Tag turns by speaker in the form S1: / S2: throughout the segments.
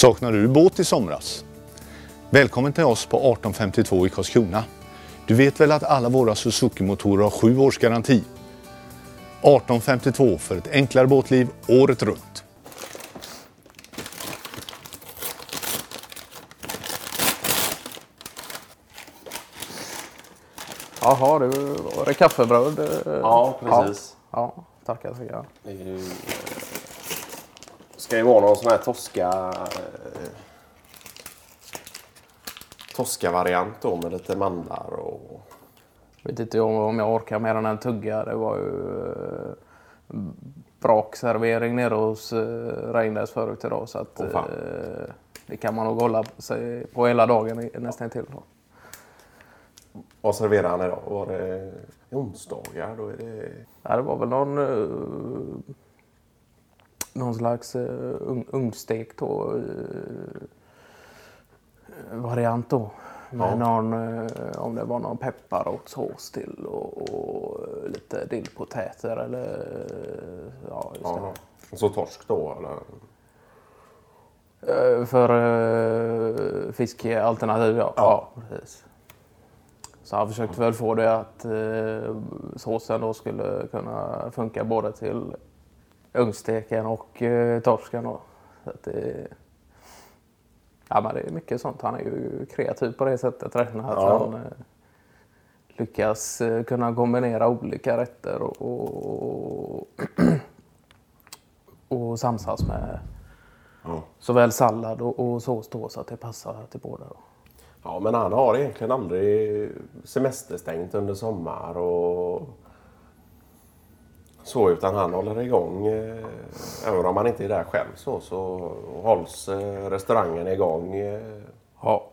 S1: Saknar du båt i somras? Välkommen till oss på 1852 i Karlskrona. Du vet väl att alla våra Suzuki-motorer har sju års garanti? 1852 för ett enklare båtliv året runt.
S2: Jaha, det var det kaffebröd?
S3: Ja, precis.
S2: Ja, ja tackar, tackar.
S3: Det är ju, eh, ska ju vara någon sån här Tosca... eh, Tosca-variant då med lite mandlar och...
S2: Vet inte om, jag orkar mer än en tugga. Det var ju eh, brakservering nere hos eh, Reinders förut idag. Så att, eh, det kan man nog hålla sig på hela dagen nästan till. Då.
S3: Vad serverade han idag? Var det onsdagar? Då är det...
S2: Ja, det var väl någon, eh, någon slags uh, ung, ungstek då, eh, variant då. Med
S3: Ja.
S2: någon, eh, om det var någon pepparrotssås till och, och lite dillpotäter eller eh, ja, just
S3: Ja, och så torsk då eller?
S2: det. Eh, För uh, fiskalternativ ja. ja. precis. Så han försökte väl få det att uh, såsen då skulle kunna funka både till ungsteken och uh, torsken. Då. Så att det, ja, men det är mycket sånt. Han är ju kreativ på det sättet. Räkna att
S3: Ja.
S2: han uh, lyckas uh, kunna kombinera olika rätter och, och, och samsas med
S3: Ja.
S2: såväl sallad och, och sås då så att det passar till båda. Då.
S3: Ja, men han har egentligen aldrig semesterstängt under sommar och så utan han håller igång. Eh, även om han inte är där själv så, så hålls eh, restaurangen igång eh,
S2: Ja,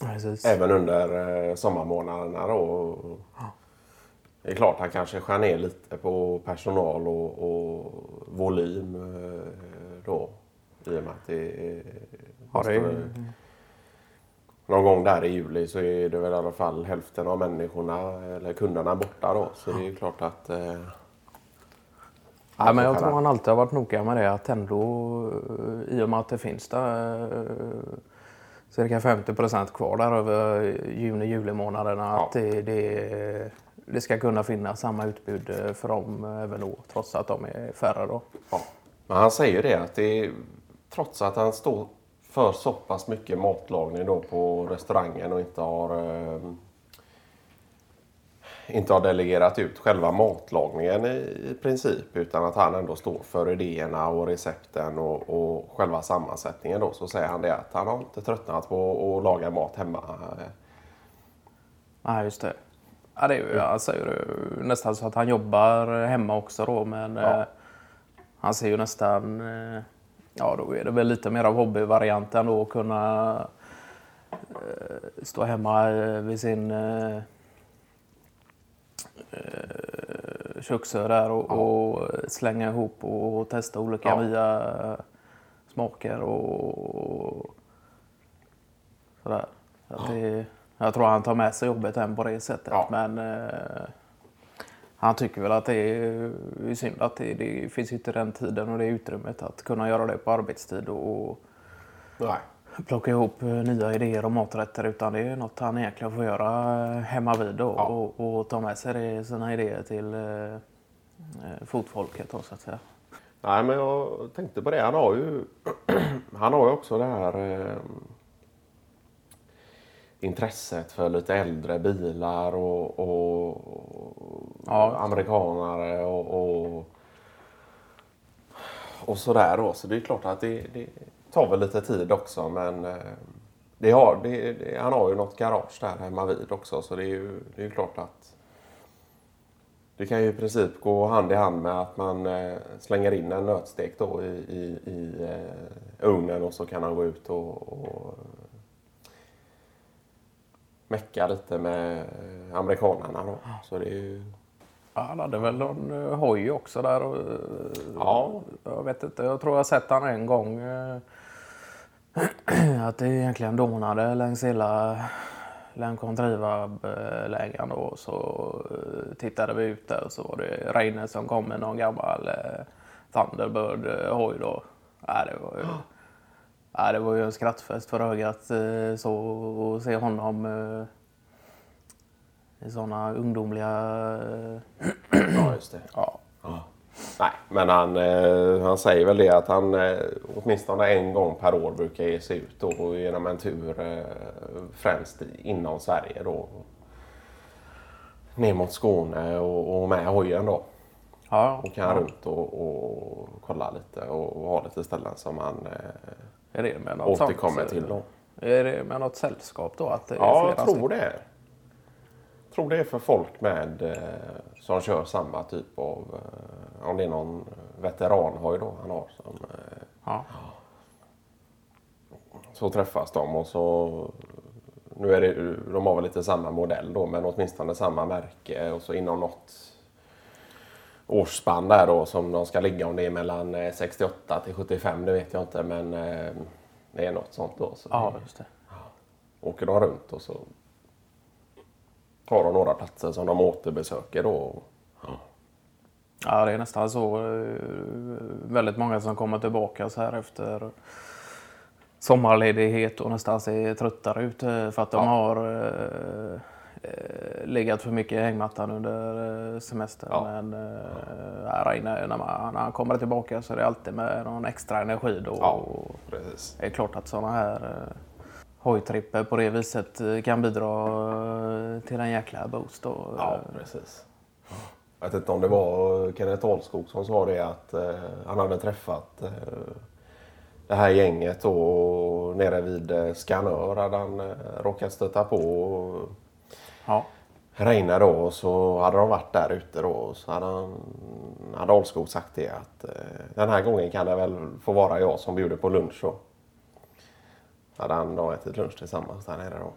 S2: precis.
S3: även under eh, sommarmånaderna då. Det är klart han kanske skär ner lite på personal och, och volym eh, då. I och med att det är,
S2: Ja, det är,
S3: någon gång där i juli så är det väl i alla fall hälften av människorna eller kunderna borta då. Så det är ju klart att...
S2: Ja, men jag tror
S3: han-
S2: alltid har varit noga med det att ändå eh, i och med att det finns där eh, cirka 50 procent kvar där över juni-juli månaderna
S3: Ja.
S2: att det, det, det ska kunna finnas samma utbud eh, för dem även då trots att de är färre då.
S3: ja. Men han säger det att det trots att han står för så pass mycket matlagning då på restaurangen och inte har inte har delegerat ut själva matlagningen i, i princip utan att han ändå står för idéerna och recepten och, och själva sammansättningen då så säger han det att han har inte tröttnat på att laga mat hemma.
S2: Ja, just det. Ja, det är ju, ju nästan så att han jobbar hemma också då, men
S3: Ja.
S2: eh, han ser ju nästan, eh, ja då är det väl lite mer av hobbyvarianten då att kunna eh, stå hemma eh, vid sin eh, eh, köksö där och, och slänga ihop och testa olika
S3: Ja.
S2: nya smaker och sådär. Så att det, jag tror han tar med sig jobbet hem på det sättet.
S3: Ja.
S2: Men eh, han tycker väl att det är, är synd att det, det finns inte den tiden och det utrymmet att kunna göra det på arbetstid och, och
S3: Nej.
S2: Plocka ihop eh, nya idéer och maträtter. Utan det är något han egentligen får göra eh, hemma vid då,
S3: Ja.
S2: och, och ta med sig det, sina idéer till eh, eh, fotfolket då, så att säga.
S3: Nej, men jag tänkte på det. Han har ju, han har ju också det här eh, intresset för lite äldre bilar och, och, och
S2: Ja.
S3: amerikanare och, och, och sådär då. Så det är klart att det, det tar väl lite tid också men eh, det har, det, det, han har ju något garage där hemma vid också så det är ju, det är ju klart att det kan ju i princip gå hand i hand med att man eh, slänger in en nötstek då i, i, i eh, ugnen och så kan han gå ut och, och mecka lite med amerikanarna då. Så det är ju...
S2: Han hade väl någon eh, hoj också där. Och, eh,
S3: Ja.
S2: Jag vet inte, jag tror jag sett han en gång. eh, Att det egentligen dånade längs hela Lancontriva-lägen då. Så tittade vi ut där och så var det Reine som kom med någon gammal Thunderbird-hoj då. Ja, det var ju Ja, det var ju en skrattfest för ögat så att se honom sådana ungdomliga... eh,
S3: Ja, just det.
S2: Ja,
S3: Nej, men han, eh, han säger väl det att han eh, åtminstone en gång per år brukar ge sig ut då, genom en tur främst inom Sverige då. Ner mot Skåne och, och med hojen då.
S2: ja,
S3: Åker han runt och, och kollar lite och, och har lite ställen som han
S2: Är det med något
S3: återkommer
S2: sånt,
S3: till då.
S2: Är det med något sällskap då? Att det
S3: Ja, jag tror
S2: stycken?
S3: det. Tror det är för folk med eh, som kör samma typ av... Eh, om det är någon veteranhoj då han har. Som, eh,
S2: Ja.
S3: så träffas de och så... Nu är det, de har väl lite samma modell då men åtminstone samma märke och så inom något årsspann där då som de ska ligga om det är mellan eh, 68 till 75 det vet jag inte men det är något sånt då. Så
S2: ja, just det.
S3: åker de runt och så har de några platser som de återbesöker då.
S2: Ja, det är nästan så. eh, Väldigt många som kommer tillbaka så här efter sommarledighet och nästan ser tröttare ut eh, för att de
S3: Ja.
S2: har eh, eh, legat för mycket i hängmattan under semestern.
S3: Ja.
S2: Men eh, Reine, när, man, när han kommer tillbaka så är det alltid med någon extra energi då.
S3: Ja.
S2: Och
S3: Precis.
S2: det är klart att sådana här eh, hojtripper på det viset eh, kan bidra eh, till en jäkla boost. Då.
S3: Ja, precis. Jag vet inte om det var Kenneth Ahlskog som sa det att eh, han hade träffat eh, det här gänget och nere vid eh, Skanör hade han eh, råkat stöta på
S2: Ja.
S3: Reine då och så hade de varit där ute då och så hade, han, hade Ahlskog sagt det att eh, den här gången kan det väl få vara jag som bjuder på lunch då. Han då ätit lunch tillsammans där nere då.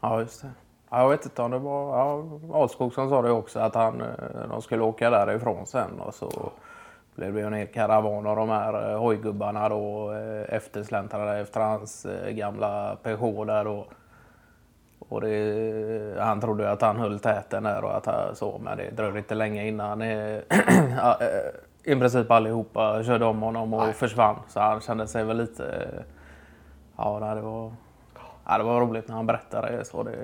S2: Ja, just det. Ja, jag vet inte om det var ja, Ahlskog som sa det också att han, eh, de skulle åka därifrån sen och så blev det ju en hel karavan av de här eh, hojgubbarna då eh, eftersläntrade efter hans gamla Peugeot där då. Och det, han trodde att han höll täten där och att han så, men det dröjde inte länge innan i princip allihopa körde om honom och försvann. Så han kände sig väl lite, ja det var, ja, det var roligt när han berättade. Så det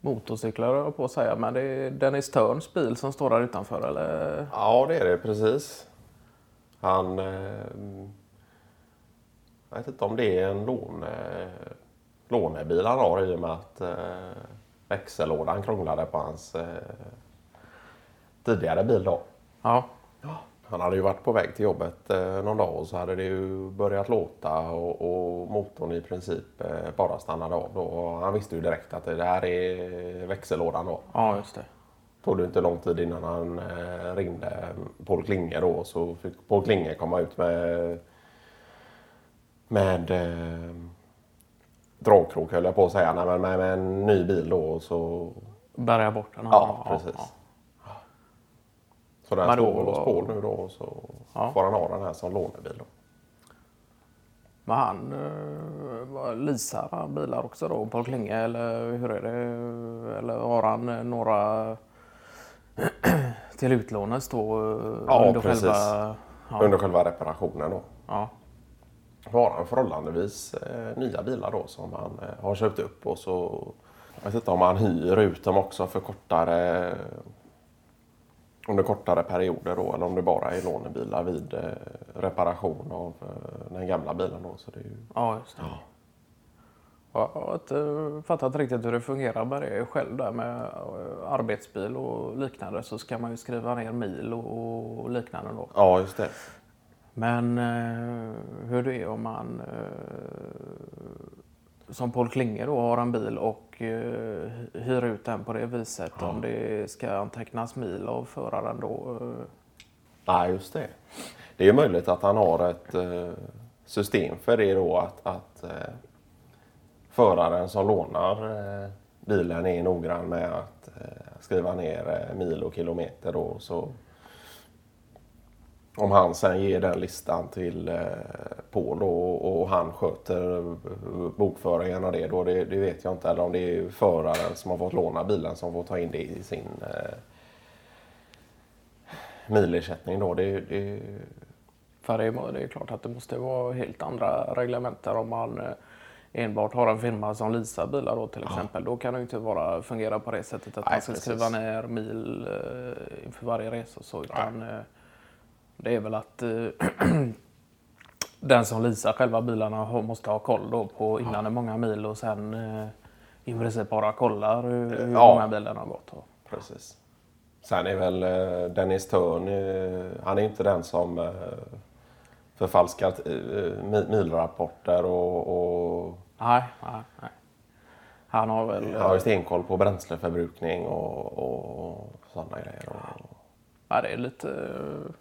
S2: motorcyklar jag på att säga, men det är Dennis Törns bil som står där utanför eller?
S3: Ja, det är det precis. Han... Eh, jag vet inte om det är en låne, lånebil han har i och med att eh, växellådan krånglade på hans eh, tidigare bil då.
S2: Ja,
S3: Han hade ju varit på väg till jobbet eh, någon dag och så hade det ju börjat låta och, och motorn i princip eh, bara stannade av då. Och han visste ju direkt att det här är växellådan då.
S2: ja just det.
S3: tog det inte lång tid innan han eh, ringde Paul Klinge då. Så fick Paul Klinge komma ut med, med eh, dragkrok höll jag på att säga. Nej, men med, med en ny bil då. och Så,
S2: Bärga bort den.
S3: ja, precis. Så den
S2: då-
S3: står hos Paul nu då. och Så
S2: Ja.
S3: får han ha den här som lånebil då.
S2: Men han eh, leasar han bilar också då, Paul Klinge, eller hur är det? Eller har han eh, några till utlånes då eh,
S3: Ja,
S2: under
S3: precis.
S2: själva... Ja,
S3: Under själva reparationen då.
S2: ja,
S3: Då har han förhållandevis eh, nya bilar då som han eh, har köpt upp och så jag vet inte om han hyr ut dem också för kortare under kortare perioder då eller om det bara är lånebilar vid eh, reparation av eh, den gamla bilen då. Så det är ju...
S2: ja just det. Ja, Jag har inte fattat riktigt hur det fungerar med det själv där med eh, arbetsbil och liknande så ska man ju skriva ner mil och, liknande då.
S3: Ja, just det.
S2: Men hur det är om man som Paul Klinge då har en bil och eh, hyr ut den på det viset. Om det ska antecknas mil av föraren då. Eh,
S3: Nej, just det. Det är möjligt att han har ett eh, system för det då att, att eh, föraren som lånar eh, bilen är noggrann med att eh, skriva ner mil och kilometer då. Så om han sen ger den listan till eh, Paul och, och han sköter eh, bokföringen av det då, det, det vet jag inte. Eller om det är föraren som har fått låna bilen som får ta in det i sin eh, milersättning då. Det, det,
S2: För det är, klart att det måste vara helt andra reglementer om man eh, enbart har en firma som leasar bilar då till exempel. Då kan det inte vara, fungera på det sättet att
S3: Nej,
S2: man ska
S3: precis.
S2: skriva ner mil eh, inför varje resa. och Så, utan, eh, det är väl att eh, den som leasar själva bilarna måste ha koll då på innan hur många mil och sen eh, i princip bara kollar hur, hur
S3: Ja.
S2: många bilarna har gått. Och,
S3: Precis. Sen är väl eh, Dennis Törn, eh, han är inte den som eh, förfalskar eh, mi- milrapporter och, och
S2: nej, nej, nej. Han har väl...
S3: har ju stenkoll på bränsleförbrukning och, och sådana grejer. Och,
S2: Ja, det är lite eh,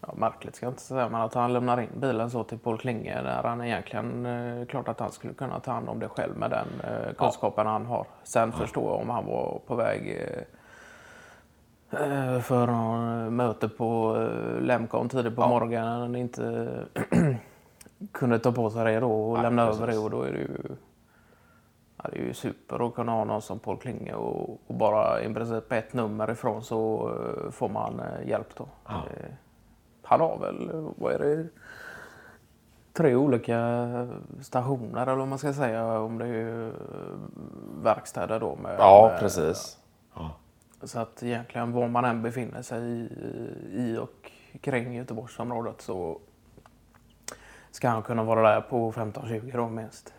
S2: ja, märkligt ska jag inte säga, men att han lämnar in bilen så till Paul Klinge där han egentligen, eh, klart att han skulle kunna ta hand om det själv med den eh, kunskapen han har. Sen förstår jag om han var på väg eh, eh, för någon möte på eh, Lemcon tidigt på morgonen och inte kunde ta på sig det då och
S3: Nej,
S2: lämna
S3: precis.
S2: över det och då är det ju Ja, det är ju super att kunna ha någon som Paul Klinge och, och bara i princip ett nummer ifrån så eh, får man eh, hjälp då. Eh, han har väl, vad är det, tre olika stationer eller vad man ska säga om det är eh, verkstäder då. Med,
S3: ja, precis.
S2: Så att egentligen var man än befinner sig i, i och kring Göteborgsområdet så ska han kunna vara där på 15-20 då minst.